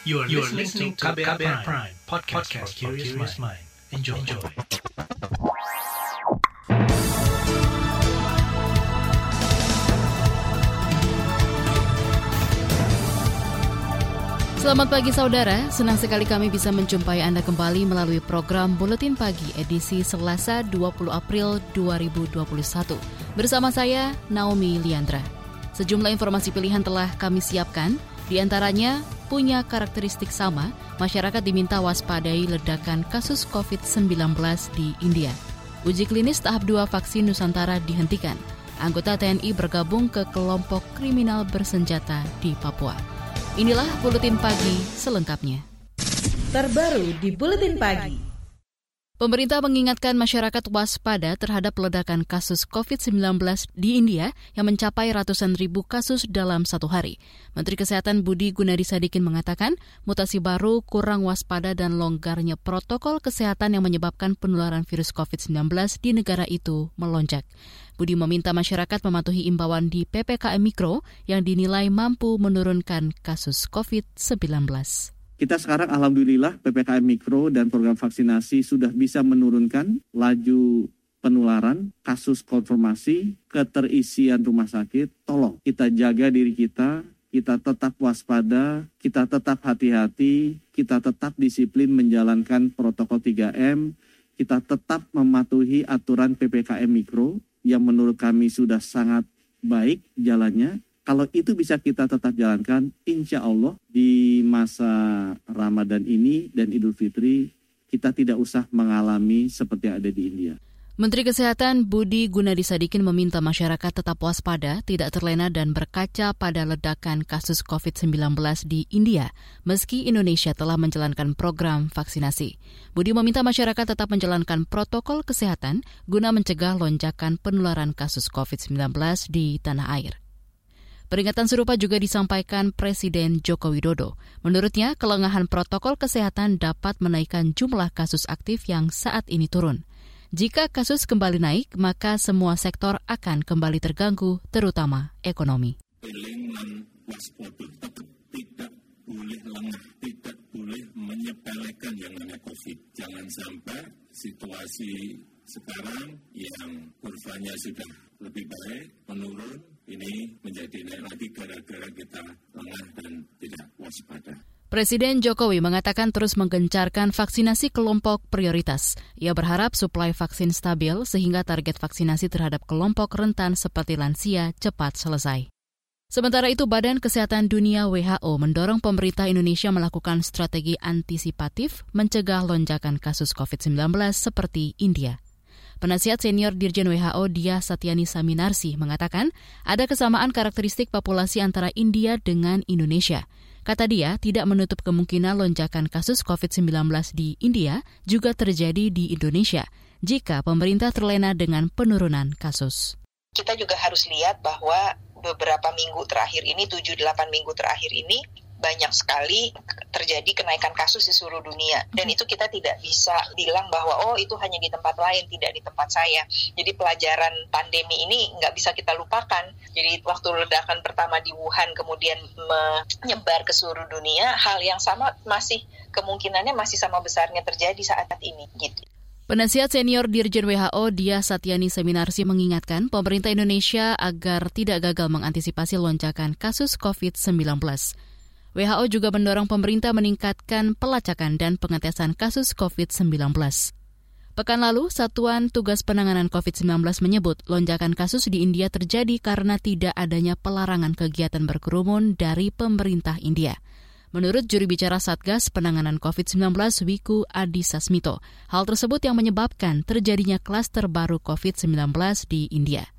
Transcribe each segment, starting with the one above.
You are, you are listening to KBR, KBR Prime, Prime podcast, podcast for curious mind. Enjoy. Enjoy. Selamat pagi saudara, senang sekali kami bisa menjumpai Anda kembali melalui program Buletin Pagi edisi Selasa 20 April 2021. Bersama saya, Naomi Liandra. Sejumlah informasi pilihan telah kami siapkan, di antaranya punya karakteristik sama, masyarakat diminta waspadai ledakan kasus COVID-19 di India. Uji klinis tahap 2 vaksin Nusantara dihentikan. Anggota TNI bergabung ke kelompok kriminal bersenjata di Papua. Inilah Buletin Pagi selengkapnya. Terbaru di Buletin Pagi. Pemerintah mengingatkan masyarakat waspada terhadap ledakan kasus COVID-19 di India yang mencapai ratusan ribu kasus dalam satu hari. Menteri Kesehatan Budi Gunadi Sadikin mengatakan mutasi baru kurang waspada dan longgarnya protokol kesehatan yang menyebabkan penularan virus COVID-19 di negara itu melonjak. Budi meminta masyarakat mematuhi imbauan di PPKM Mikro yang dinilai mampu menurunkan kasus COVID-19. Kita sekarang alhamdulillah PPKM Mikro dan program vaksinasi sudah bisa menurunkan laju penularan, kasus konfirmasi, keterisian rumah sakit. Tolong kita jaga diri kita, kita tetap waspada, kita tetap hati-hati, kita tetap disiplin menjalankan protokol 3M, kita tetap mematuhi aturan PPKM Mikro, yang menurut kami sudah sangat baik jalannya. Kalau itu bisa kita tetap jalankan, insya Allah di masa Ramadan ini dan Idul Fitri kita tidak usah mengalami seperti yang ada di India. Menteri Kesehatan Budi Gunadi Sadikin meminta masyarakat tetap waspada, tidak terlena dan berkaca pada ledakan kasus COVID-19 di India, meski Indonesia telah menjalankan program vaksinasi. Budi meminta masyarakat tetap menjalankan protokol kesehatan guna mencegah lonjakan penularan kasus COVID-19 di tanah air. Peringatan serupa juga disampaikan Presiden Joko Widodo. Menurutnya, kelengahan protokol kesehatan dapat menaikkan jumlah kasus aktif yang saat ini turun. Jika kasus kembali naik, maka semua sektor akan kembali terganggu, terutama ekonomi. tidak boleh lengah, tidak boleh menyepelekan yang namanya COVID. Jangan sampai situasi sekarang yang kurvanya sudah lebih baik, menurun, ini menjadi naik lagi gara-gara kita lengah dan tidak waspada. Presiden Jokowi mengatakan terus menggencarkan vaksinasi kelompok prioritas. Ia berharap suplai vaksin stabil sehingga target vaksinasi terhadap kelompok rentan seperti lansia cepat selesai. Sementara itu, Badan Kesehatan Dunia WHO mendorong pemerintah Indonesia melakukan strategi antisipatif mencegah lonjakan kasus COVID-19 seperti India. Penasihat senior Dirjen WHO Dia Satyani Saminarsi mengatakan ada kesamaan karakteristik populasi antara India dengan Indonesia – Kata dia, tidak menutup kemungkinan lonjakan kasus COVID-19 di India juga terjadi di Indonesia jika pemerintah terlena dengan penurunan kasus. Kita juga harus lihat bahwa beberapa minggu terakhir ini, 7-8 minggu terakhir ini, banyak sekali terjadi kenaikan kasus di seluruh dunia. Dan itu kita tidak bisa bilang bahwa oh itu hanya di tempat lain tidak di tempat saya. Jadi pelajaran pandemi ini nggak bisa kita lupakan. Jadi waktu ledakan pertama di Wuhan kemudian menyebar ke seluruh dunia hal yang sama masih kemungkinannya masih sama besarnya terjadi saat ini gitu. Penasihat senior Dirjen WHO Dia Satyani Seminarsi mengingatkan pemerintah Indonesia agar tidak gagal mengantisipasi lonjakan kasus COVID-19. WHO juga mendorong pemerintah meningkatkan pelacakan dan pengetesan kasus COVID-19. Pekan lalu, Satuan Tugas Penanganan COVID-19 menyebut lonjakan kasus di India terjadi karena tidak adanya pelarangan kegiatan berkerumun dari pemerintah India. Menurut juri bicara Satgas Penanganan COVID-19 Wiku Adi Sasmito, hal tersebut yang menyebabkan terjadinya klaster baru COVID-19 di India.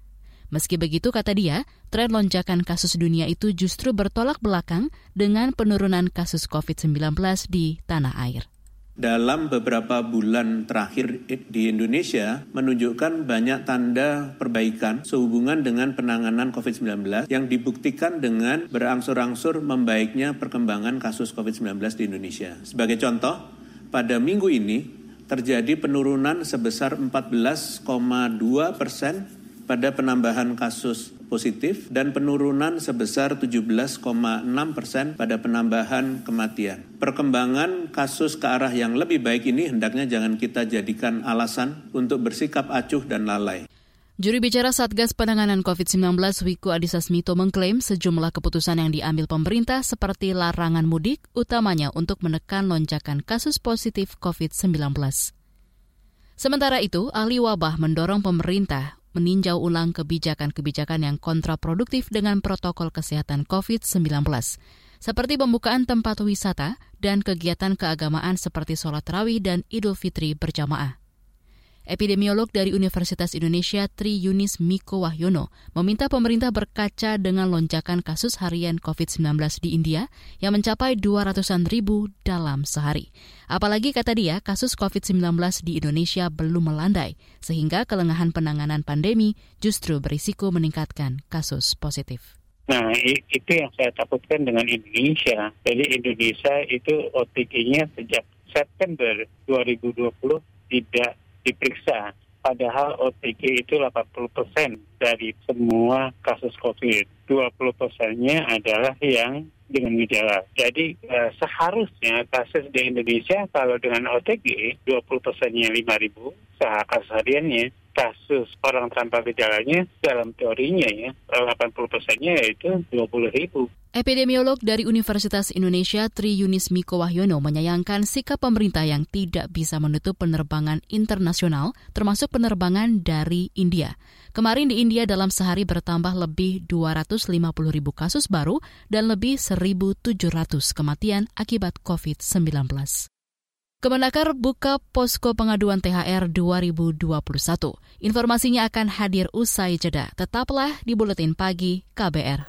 Meski begitu, kata dia, tren lonjakan kasus dunia itu justru bertolak belakang dengan penurunan kasus COVID-19 di tanah air dalam beberapa bulan terakhir di Indonesia menunjukkan banyak tanda perbaikan sehubungan dengan penanganan COVID-19 yang dibuktikan dengan berangsur-angsur membaiknya perkembangan kasus COVID-19 di Indonesia. Sebagai contoh, pada minggu ini terjadi penurunan sebesar 14,2 persen pada penambahan kasus positif dan penurunan sebesar 17,6 persen pada penambahan kematian. Perkembangan kasus ke arah yang lebih baik ini hendaknya jangan kita jadikan alasan untuk bersikap acuh dan lalai. Juri bicara Satgas Penanganan COVID-19 Wiku Adhisa Smito mengklaim sejumlah keputusan yang diambil pemerintah seperti larangan mudik utamanya untuk menekan lonjakan kasus positif COVID-19. Sementara itu, ahli wabah mendorong pemerintah meninjau ulang kebijakan-kebijakan yang kontraproduktif dengan protokol kesehatan COVID-19, seperti pembukaan tempat wisata dan kegiatan keagamaan seperti sholat rawih dan idul fitri berjamaah. Epidemiolog dari Universitas Indonesia Tri Yunis Miko Wahyono meminta pemerintah berkaca dengan lonjakan kasus harian COVID-19 di India yang mencapai 200-an ribu dalam sehari. Apalagi kata dia, kasus COVID-19 di Indonesia belum melandai, sehingga kelengahan penanganan pandemi justru berisiko meningkatkan kasus positif. Nah, itu yang saya takutkan dengan Indonesia. Jadi Indonesia itu OTG-nya sejak September 2020 tidak diperiksa. Padahal OTG itu 80% dari semua kasus COVID. 20 persennya adalah yang dengan gejala. Jadi eh, seharusnya kasus di Indonesia kalau dengan OTG 20 persennya 5 ribu, kasus hariannya kasus orang tanpa gejalanya dalam teorinya ya 80 persennya yaitu 20 ribu. Epidemiolog dari Universitas Indonesia Tri Yunis Miko Wahyono menyayangkan sikap pemerintah yang tidak bisa menutup penerbangan internasional termasuk penerbangan dari India. Kemarin di India dalam sehari bertambah lebih 250 ribu kasus baru dan lebih 1.700 kematian akibat COVID-19. Kemenakar buka posko pengaduan THR 2021. Informasinya akan hadir usai jeda. Tetaplah di Buletin Pagi KBR.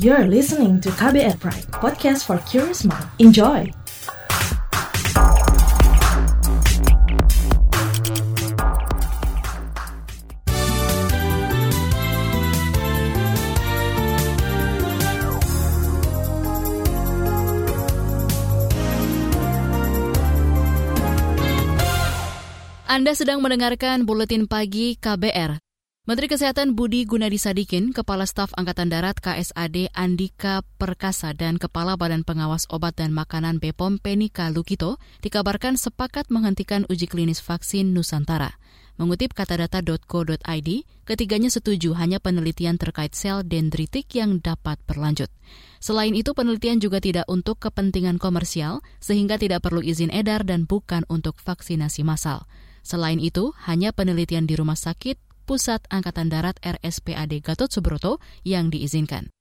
You're listening to KBR Pride, podcast for curious mind. Enjoy! Anda sedang mendengarkan buletin pagi KBR. Menteri Kesehatan Budi Gunadi Sadikin, Kepala Staf Angkatan Darat KSAD Andika Perkasa dan Kepala Badan Pengawas Obat dan Makanan BPOM Penika Lukito dikabarkan sepakat menghentikan uji klinis vaksin Nusantara. Mengutip katadata.co.id, ketiganya setuju hanya penelitian terkait sel dendritik yang dapat berlanjut. Selain itu, penelitian juga tidak untuk kepentingan komersial, sehingga tidak perlu izin edar dan bukan untuk vaksinasi massal. Selain itu, hanya penelitian di Rumah Sakit Pusat Angkatan Darat RSPAD Gatot Subroto yang diizinkan.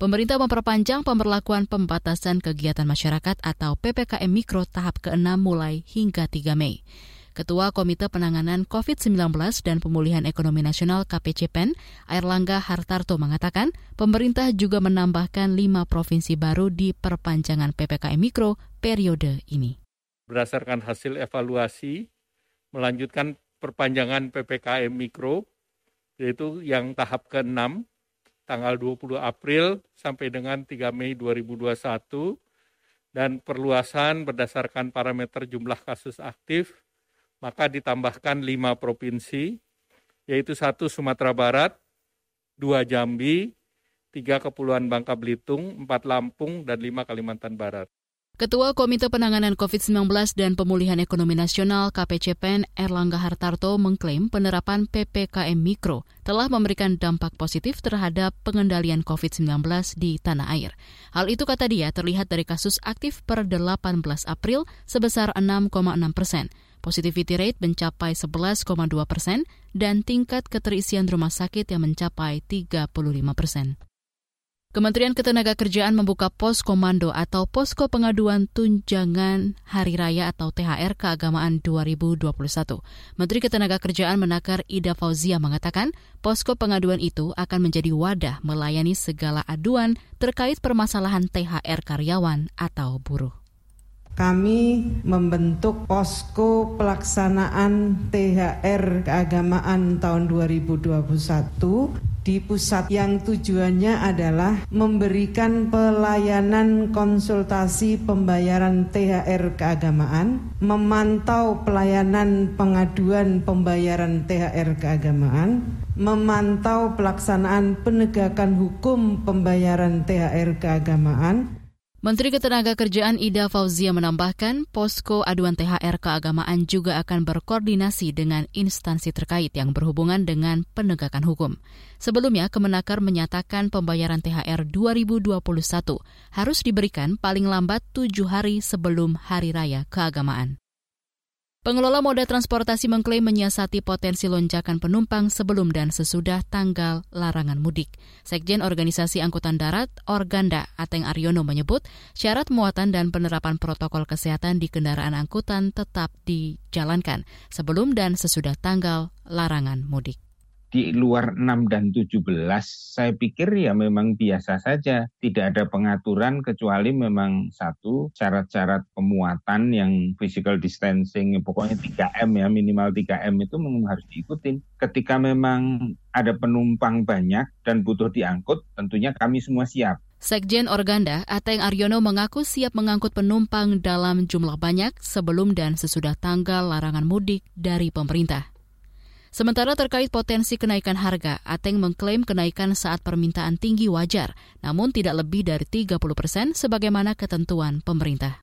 Pemerintah memperpanjang pemberlakuan pembatasan kegiatan masyarakat atau PPKM Mikro tahap ke-6 mulai hingga 3 Mei. Ketua Komite Penanganan COVID-19 dan Pemulihan Ekonomi Nasional KPCPEN, Airlangga Hartarto mengatakan, pemerintah juga menambahkan lima provinsi baru di perpanjangan PPKM Mikro periode ini. Berdasarkan hasil evaluasi melanjutkan perpanjangan PPKM Mikro, yaitu yang tahap ke-6, tanggal 20 April sampai dengan 3 Mei 2021, dan perluasan berdasarkan parameter jumlah kasus aktif, maka ditambahkan lima provinsi, yaitu satu Sumatera Barat, dua Jambi, tiga Kepulauan Bangka Belitung, empat Lampung, dan lima Kalimantan Barat. Ketua Komite Penanganan COVID-19 dan Pemulihan Ekonomi Nasional KPCPEN Erlangga Hartarto mengklaim penerapan PPKM Mikro telah memberikan dampak positif terhadap pengendalian COVID-19 di tanah air. Hal itu kata dia terlihat dari kasus aktif per 18 April sebesar 6,6 persen. Positivity rate mencapai 11,2 persen dan tingkat keterisian rumah sakit yang mencapai 35 persen. Kementerian Ketenagakerjaan membuka pos komando atau posko pengaduan tunjangan hari raya atau THR keagamaan 2021. Menteri Ketenagakerjaan menakar Ida Fauzia mengatakan, posko pengaduan itu akan menjadi wadah melayani segala aduan terkait permasalahan THR karyawan atau buruh. Kami membentuk posko pelaksanaan THR keagamaan tahun 2021 di pusat yang tujuannya adalah memberikan pelayanan konsultasi pembayaran THR keagamaan, memantau pelayanan pengaduan pembayaran THR keagamaan, memantau pelaksanaan penegakan hukum pembayaran THR keagamaan, Menteri Ketenagakerjaan Ida Fauzia menambahkan, posko aduan THR keagamaan juga akan berkoordinasi dengan instansi terkait yang berhubungan dengan penegakan hukum. Sebelumnya, Kemenakar menyatakan pembayaran THR 2021 harus diberikan paling lambat tujuh hari sebelum Hari Raya Keagamaan. Pengelola moda transportasi mengklaim menyiasati potensi lonjakan penumpang sebelum dan sesudah tanggal larangan mudik. Sekjen Organisasi Angkutan Darat, Organda, Ateng Aryono menyebut syarat muatan dan penerapan protokol kesehatan di kendaraan angkutan tetap dijalankan sebelum dan sesudah tanggal larangan mudik di luar 6 dan 17 saya pikir ya memang biasa saja. Tidak ada pengaturan kecuali memang satu syarat-syarat pemuatan yang physical distancing pokoknya 3M ya minimal 3M itu memang harus diikutin. Ketika memang ada penumpang banyak dan butuh diangkut tentunya kami semua siap. Sekjen Organda, Ateng Aryono mengaku siap mengangkut penumpang dalam jumlah banyak sebelum dan sesudah tanggal larangan mudik dari pemerintah. Sementara terkait potensi kenaikan harga, Ateng mengklaim kenaikan saat permintaan tinggi wajar, namun tidak lebih dari 30 persen sebagaimana ketentuan pemerintah.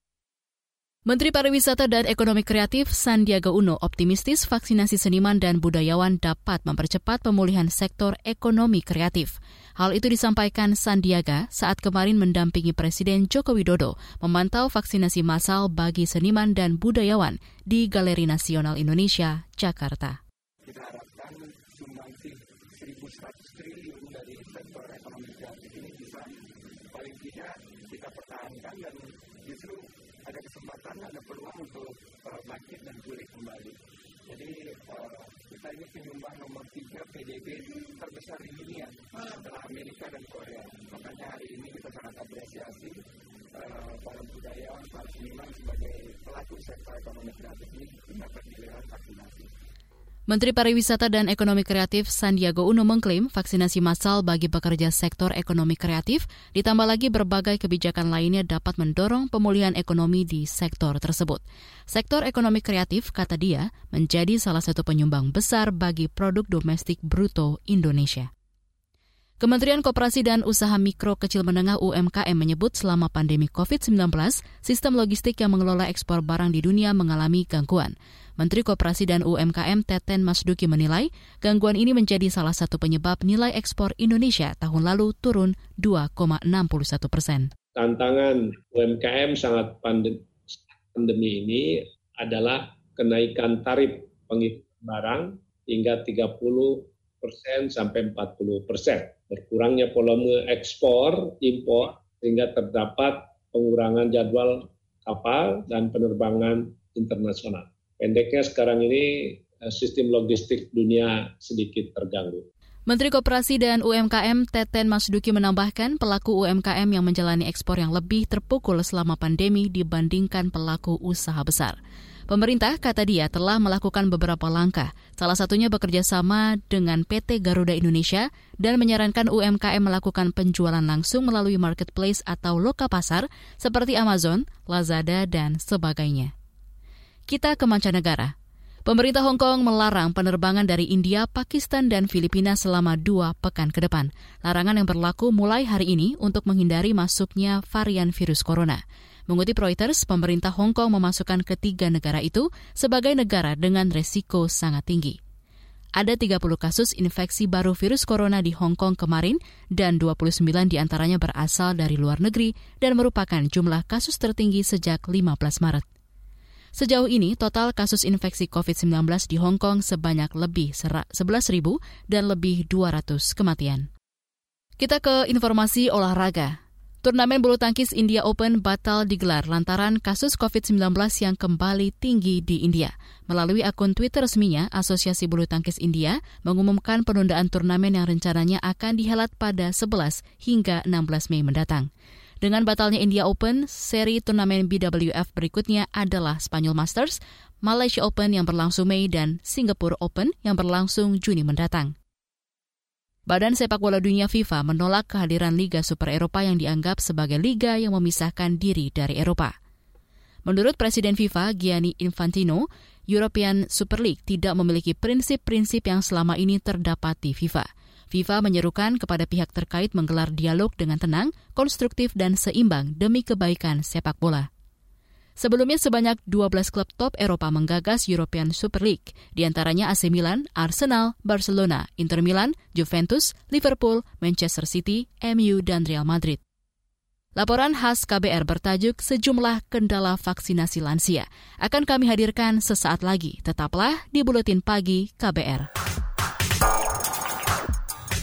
Menteri Pariwisata dan Ekonomi Kreatif Sandiaga Uno optimistis vaksinasi seniman dan budayawan dapat mempercepat pemulihan sektor ekonomi kreatif. Hal itu disampaikan Sandiaga saat kemarin mendampingi Presiden Joko Widodo memantau vaksinasi massal bagi seniman dan budayawan di Galeri Nasional Indonesia, Jakarta kita harapkan sumbangsi 1.100 triliun dari sektor ekonomi kreatif ini bisa paling tidak kita pertahankan dan justru ada kesempatan, ada peluang untuk uh, bangkit dan pulih kembali. Jadi uh, kita ini penyumbang nomor tiga PDB terbesar di dunia setelah Amerika dan Korea. Makanya hari ini kita sangat apresiasi uh, para budayawan, para seniman sebagai pelaku sektor ekonomi kreatif ini dapat giliran vaksinasi. Menteri Pariwisata dan Ekonomi Kreatif Sandiaga Uno mengklaim vaksinasi massal bagi pekerja sektor ekonomi kreatif, ditambah lagi berbagai kebijakan lainnya dapat mendorong pemulihan ekonomi di sektor tersebut. Sektor ekonomi kreatif, kata dia, menjadi salah satu penyumbang besar bagi produk domestik bruto Indonesia. Kementerian Koperasi dan Usaha Mikro Kecil Menengah UMKM menyebut selama pandemi COVID-19, sistem logistik yang mengelola ekspor barang di dunia mengalami gangguan. Menteri Koperasi dan UMKM Teten Masduki menilai gangguan ini menjadi salah satu penyebab nilai ekspor Indonesia tahun lalu turun 2,61 persen. Tantangan UMKM sangat pandemi ini adalah kenaikan tarif pengiriman barang hingga 30 persen sampai 40 persen berkurangnya volume ekspor impor sehingga terdapat pengurangan jadwal kapal dan penerbangan internasional. Pendeknya sekarang ini eh, sistem logistik dunia sedikit terganggu. Menteri Koperasi dan UMKM Teten Masduki menambahkan pelaku UMKM yang menjalani ekspor yang lebih terpukul selama pandemi dibandingkan pelaku usaha besar. Pemerintah, kata dia, telah melakukan beberapa langkah, salah satunya bekerja sama dengan PT Garuda Indonesia dan menyarankan UMKM melakukan penjualan langsung melalui marketplace atau loka pasar seperti Amazon, Lazada, dan sebagainya. Kita ke mancanegara. Pemerintah Hong Kong melarang penerbangan dari India, Pakistan, dan Filipina selama dua pekan ke depan. Larangan yang berlaku mulai hari ini untuk menghindari masuknya varian virus corona. Mengutip Reuters, pemerintah Hong Kong memasukkan ketiga negara itu sebagai negara dengan resiko sangat tinggi. Ada 30 kasus infeksi baru virus corona di Hong Kong kemarin dan 29 di antaranya berasal dari luar negeri dan merupakan jumlah kasus tertinggi sejak 15 Maret. Sejauh ini, total kasus infeksi COVID-19 di Hong Kong sebanyak lebih 11.000 dan lebih 200 kematian. Kita ke informasi olahraga. Turnamen bulu tangkis India Open batal digelar lantaran kasus COVID-19 yang kembali tinggi di India. Melalui akun Twitter resminya, Asosiasi Bulu Tangkis India mengumumkan penundaan turnamen yang rencananya akan dihelat pada 11 hingga 16 Mei mendatang. Dengan batalnya India Open, seri turnamen BWF berikutnya adalah Spanyol Masters, Malaysia Open yang berlangsung Mei, dan Singapore Open yang berlangsung Juni mendatang. Badan Sepak Bola Dunia FIFA menolak kehadiran Liga Super Eropa yang dianggap sebagai liga yang memisahkan diri dari Eropa. Menurut Presiden FIFA Gianni Infantino, European Super League tidak memiliki prinsip-prinsip yang selama ini terdapat di FIFA. FIFA menyerukan kepada pihak terkait menggelar dialog dengan tenang, konstruktif, dan seimbang demi kebaikan sepak bola. Sebelumnya sebanyak 12 klub top Eropa menggagas European Super League, di antaranya AC Milan, Arsenal, Barcelona, Inter Milan, Juventus, Liverpool, Manchester City, MU, dan Real Madrid. Laporan khas KBR bertajuk Sejumlah Kendala Vaksinasi Lansia akan kami hadirkan sesaat lagi. Tetaplah di Buletin Pagi KBR.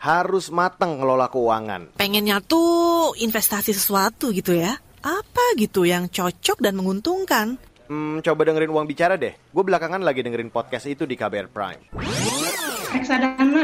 harus matang ngelola keuangan. Pengennya tuh investasi sesuatu gitu ya. Apa gitu yang cocok dan menguntungkan? Hmm, coba dengerin uang bicara deh. Gue belakangan lagi dengerin podcast itu di KBR Prime. reksadana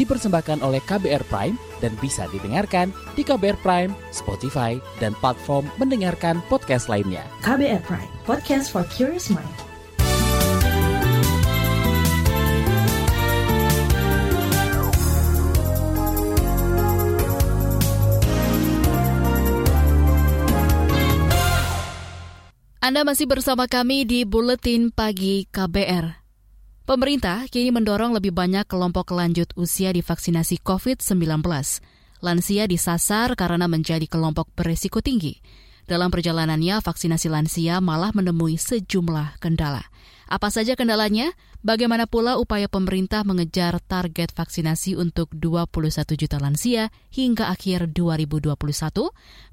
dipersembahkan oleh KBR Prime dan bisa didengarkan di KBR Prime, Spotify, dan platform mendengarkan podcast lainnya. KBR Prime, podcast for curious mind. Anda masih bersama kami di Buletin Pagi KBR. Pemerintah kini mendorong lebih banyak kelompok lanjut usia divaksinasi COVID-19. Lansia disasar karena menjadi kelompok beresiko tinggi. Dalam perjalanannya, vaksinasi lansia malah menemui sejumlah kendala. Apa saja kendalanya? Bagaimana pula upaya pemerintah mengejar target vaksinasi untuk 21 juta lansia hingga akhir 2021?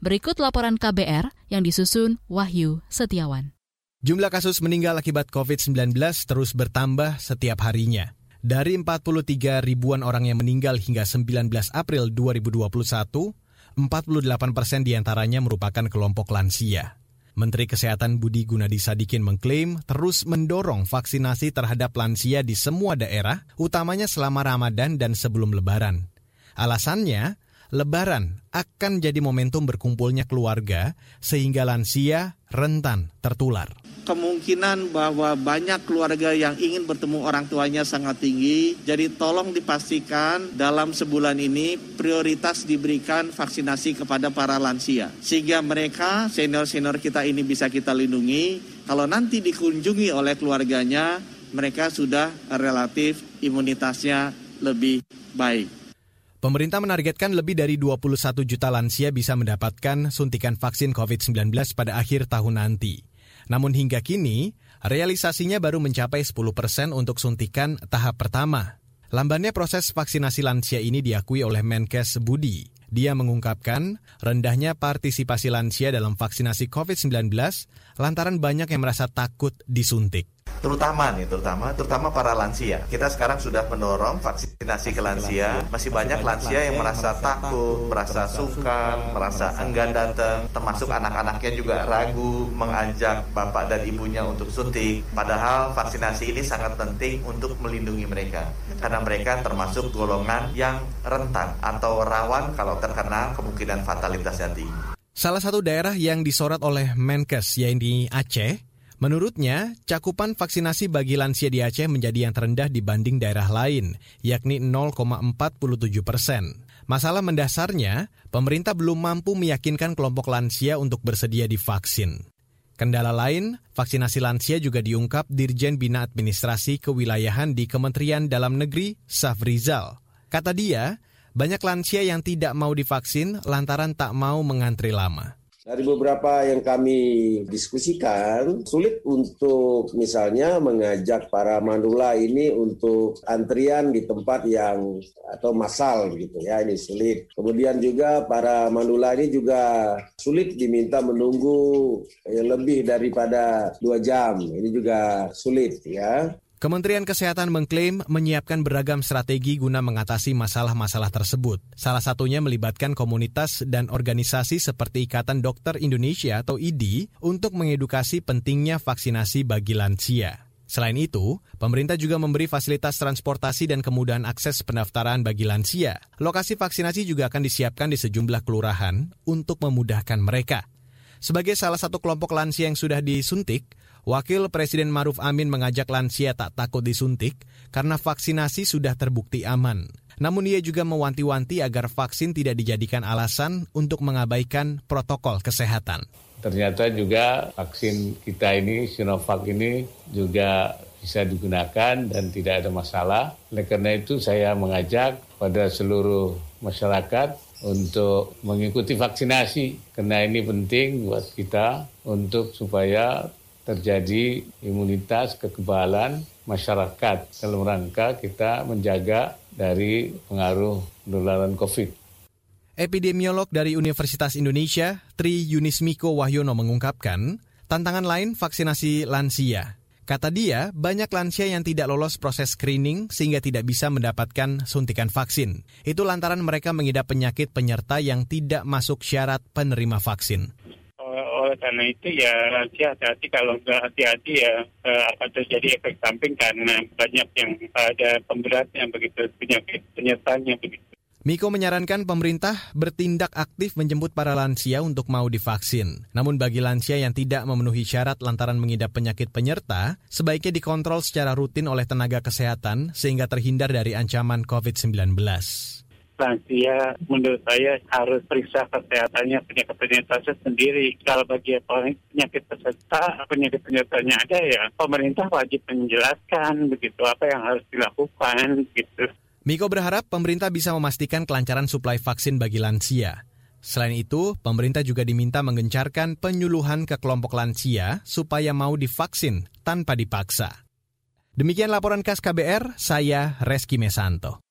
Berikut laporan KBR yang disusun Wahyu Setiawan. Jumlah kasus meninggal akibat COVID-19 terus bertambah setiap harinya. Dari 43 ribuan orang yang meninggal hingga 19 April 2021, 48 persen di antaranya merupakan kelompok lansia. Menteri Kesehatan Budi Gunadi Sadikin mengklaim terus mendorong vaksinasi terhadap lansia di semua daerah, utamanya selama Ramadan dan sebelum Lebaran. Alasannya, Lebaran akan jadi momentum berkumpulnya keluarga sehingga lansia rentan tertular. Kemungkinan bahwa banyak keluarga yang ingin bertemu orang tuanya sangat tinggi, jadi tolong dipastikan dalam sebulan ini prioritas diberikan vaksinasi kepada para lansia. Sehingga mereka, senior-senior kita ini bisa kita lindungi, kalau nanti dikunjungi oleh keluarganya, mereka sudah relatif imunitasnya lebih baik. Pemerintah menargetkan lebih dari 21 juta lansia bisa mendapatkan suntikan vaksin COVID-19 pada akhir tahun nanti. Namun hingga kini, realisasinya baru mencapai 10 persen untuk suntikan tahap pertama. Lambannya proses vaksinasi lansia ini diakui oleh Menkes Budi. Dia mengungkapkan rendahnya partisipasi lansia dalam vaksinasi COVID-19 lantaran banyak yang merasa takut disuntik terutama nih terutama terutama para lansia. Kita sekarang sudah mendorong vaksinasi ke lansia. Masih banyak lansia yang merasa takut merasa sungkan merasa enggan datang. Termasuk anak-anaknya juga ragu mengajak bapak dan ibunya untuk suntik. Padahal vaksinasi ini sangat penting untuk melindungi mereka. Karena mereka termasuk golongan yang rentan atau rawan kalau terkena kemungkinan fatalitasnya tinggi Salah satu daerah yang disorot oleh Menkes yaitu Aceh Menurutnya, cakupan vaksinasi bagi lansia di Aceh menjadi yang terendah dibanding daerah lain, yakni 0,47 persen. Masalah mendasarnya, pemerintah belum mampu meyakinkan kelompok lansia untuk bersedia divaksin. Kendala lain, vaksinasi lansia juga diungkap Dirjen Bina Administrasi Kewilayahan di Kementerian Dalam Negeri, Safrizal. Kata dia, banyak lansia yang tidak mau divaksin lantaran tak mau mengantri lama. Dari beberapa yang kami diskusikan, sulit untuk misalnya mengajak para manula ini untuk antrian di tempat yang atau masal gitu ya, ini sulit. Kemudian juga para manula ini juga sulit diminta menunggu lebih daripada dua jam, ini juga sulit ya. Kementerian Kesehatan mengklaim menyiapkan beragam strategi guna mengatasi masalah-masalah tersebut. Salah satunya melibatkan komunitas dan organisasi seperti Ikatan Dokter Indonesia atau IDI untuk mengedukasi pentingnya vaksinasi bagi lansia. Selain itu, pemerintah juga memberi fasilitas transportasi dan kemudahan akses pendaftaran bagi lansia. Lokasi vaksinasi juga akan disiapkan di sejumlah kelurahan untuk memudahkan mereka. Sebagai salah satu kelompok lansia yang sudah disuntik, Wakil Presiden Maruf Amin mengajak lansia tak takut disuntik karena vaksinasi sudah terbukti aman. Namun ia juga mewanti-wanti agar vaksin tidak dijadikan alasan untuk mengabaikan protokol kesehatan. Ternyata juga vaksin kita ini, Sinovac ini juga bisa digunakan dan tidak ada masalah. Oleh karena itu saya mengajak pada seluruh masyarakat untuk mengikuti vaksinasi karena ini penting buat kita untuk supaya terjadi imunitas kekebalan masyarakat dalam rangka kita menjaga dari pengaruh penularan COVID. Epidemiolog dari Universitas Indonesia, Tri Yunismiko Wahyono mengungkapkan, tantangan lain vaksinasi lansia. Kata dia, banyak lansia yang tidak lolos proses screening sehingga tidak bisa mendapatkan suntikan vaksin. Itu lantaran mereka mengidap penyakit penyerta yang tidak masuk syarat penerima vaksin oleh karena itu ya lansia hati-hati kalau nggak hati-hati ya uh, akan terjadi efek samping karena banyak yang ada pemberatnya begitu penyakit penyertanya begitu. Miko menyarankan pemerintah bertindak aktif menjemput para lansia untuk mau divaksin. Namun bagi lansia yang tidak memenuhi syarat lantaran mengidap penyakit penyerta, sebaiknya dikontrol secara rutin oleh tenaga kesehatan sehingga terhindar dari ancaman COVID-19 lansia menurut saya harus periksa kesehatannya penyakit penyerta sendiri. Kalau bagi penyakit peserta, penyakit penyertanya ada ya pemerintah wajib menjelaskan begitu apa yang harus dilakukan gitu. Miko berharap pemerintah bisa memastikan kelancaran suplai vaksin bagi lansia. Selain itu, pemerintah juga diminta menggencarkan penyuluhan ke kelompok lansia supaya mau divaksin tanpa dipaksa. Demikian laporan khas KBR, saya Reski Mesanto.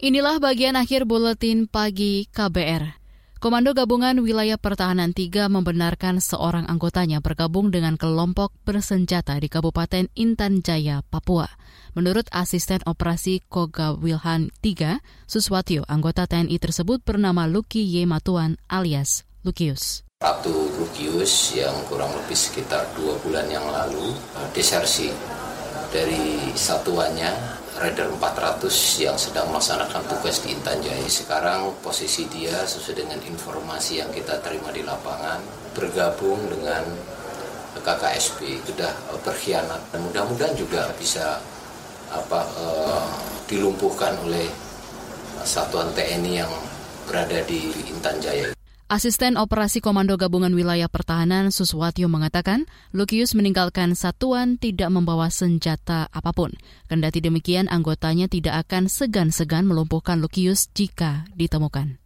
Inilah bagian akhir buletin pagi KBR. Komando Gabungan Wilayah Pertahanan 3 membenarkan seorang anggotanya bergabung dengan kelompok bersenjata di Kabupaten Intan Jaya, Papua. Menurut Asisten Operasi Koga Wilhan 3, Suswatyo, anggota TNI tersebut bernama Luki. Matuan alias Lukius. Abdul Lukius yang kurang lebih sekitar dua bulan yang lalu eh, desersi dari satuannya Raider 400 yang sedang melaksanakan tugas di Intan Jaya. Sekarang posisi dia sesuai dengan informasi yang kita terima di lapangan bergabung dengan KKSB sudah berkhianat dan mudah-mudahan juga bisa apa uh, dilumpuhkan oleh satuan TNI yang berada di Intan Jaya. Asisten Operasi Komando Gabungan Wilayah Pertahanan Suswatyo mengatakan, Lukius meninggalkan satuan tidak membawa senjata apa pun. Kendati demikian, anggotanya tidak akan segan-segan melumpuhkan Lukius jika ditemukan.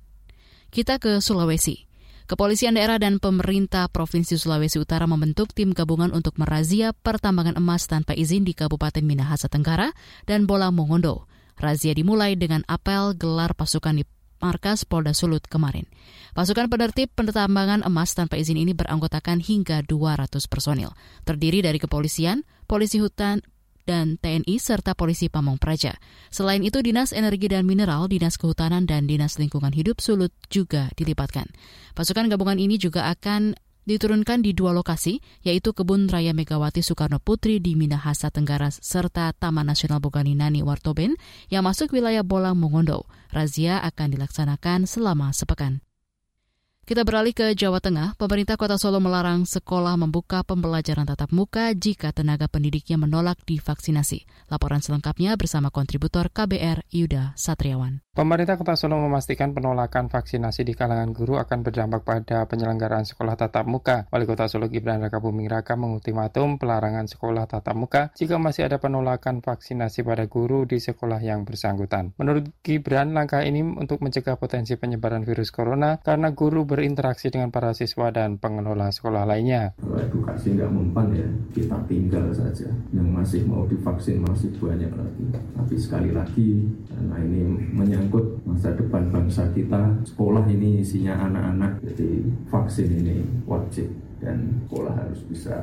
Kita ke Sulawesi. Kepolisian daerah dan pemerintah Provinsi Sulawesi Utara membentuk tim gabungan untuk merazia pertambangan emas tanpa izin di Kabupaten Minahasa Tenggara dan Bola Mongondo. Razia dimulai dengan apel gelar pasukan di markas Polda Sulut kemarin. Pasukan penertib pentambangan emas tanpa izin ini beranggotakan hingga 200 personil, terdiri dari kepolisian, polisi hutan, dan TNI serta polisi Pamong Praja. Selain itu, Dinas Energi dan Mineral, Dinas Kehutanan, dan Dinas Lingkungan Hidup Sulut juga dilibatkan. Pasukan gabungan ini juga akan diturunkan di dua lokasi, yaitu Kebun Raya Megawati Soekarno Putri di Minahasa Tenggara serta Taman Nasional Boganinani Wartoben yang masuk wilayah Bolang Mongondo. Razia akan dilaksanakan selama sepekan. Kita beralih ke Jawa Tengah. Pemerintah Kota Solo melarang sekolah membuka pembelajaran tatap muka jika tenaga pendidiknya menolak divaksinasi. Laporan selengkapnya bersama kontributor KBR Yuda Satriawan. Pemerintah Kota Solo memastikan penolakan vaksinasi di kalangan guru akan berdampak pada penyelenggaraan sekolah tatap muka. Wali Kota Solo Gibran Raka Buming Raka mengultimatum pelarangan sekolah tatap muka jika masih ada penolakan vaksinasi pada guru di sekolah yang bersangkutan. Menurut Gibran, langkah ini untuk mencegah potensi penyebaran virus corona karena guru berinteraksi dengan para siswa dan pengelola sekolah lainnya. Kalau edukasi nggak mempan ya, kita tinggal saja. Yang masih mau divaksin masih banyak lagi. Tapi sekali lagi, karena ini menyangkut masa depan bangsa kita, sekolah ini isinya anak-anak, jadi vaksin ini wajib dan sekolah harus bisa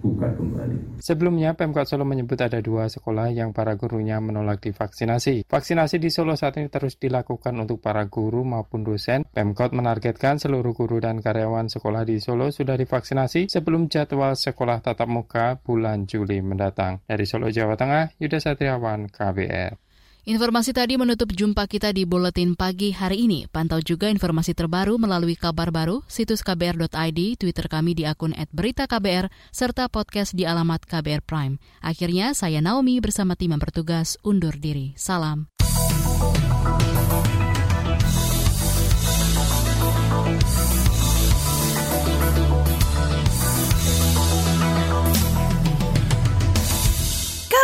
kembali. Sebelumnya, Pemkot Solo menyebut ada dua sekolah yang para gurunya menolak divaksinasi. Vaksinasi di Solo saat ini terus dilakukan untuk para guru maupun dosen. Pemkot menargetkan seluruh guru dan karyawan sekolah di Solo sudah divaksinasi sebelum jadwal sekolah tatap muka bulan Juli mendatang. Dari Solo, Jawa Tengah, Yuda Satriawan, KBR. Informasi tadi menutup jumpa kita di Buletin Pagi hari ini. Pantau juga informasi terbaru melalui kabar baru, situs kbr.id, Twitter kami di akun @beritaKBR, serta podcast di alamat KBR Prime. Akhirnya, saya Naomi bersama tim yang bertugas undur diri. Salam.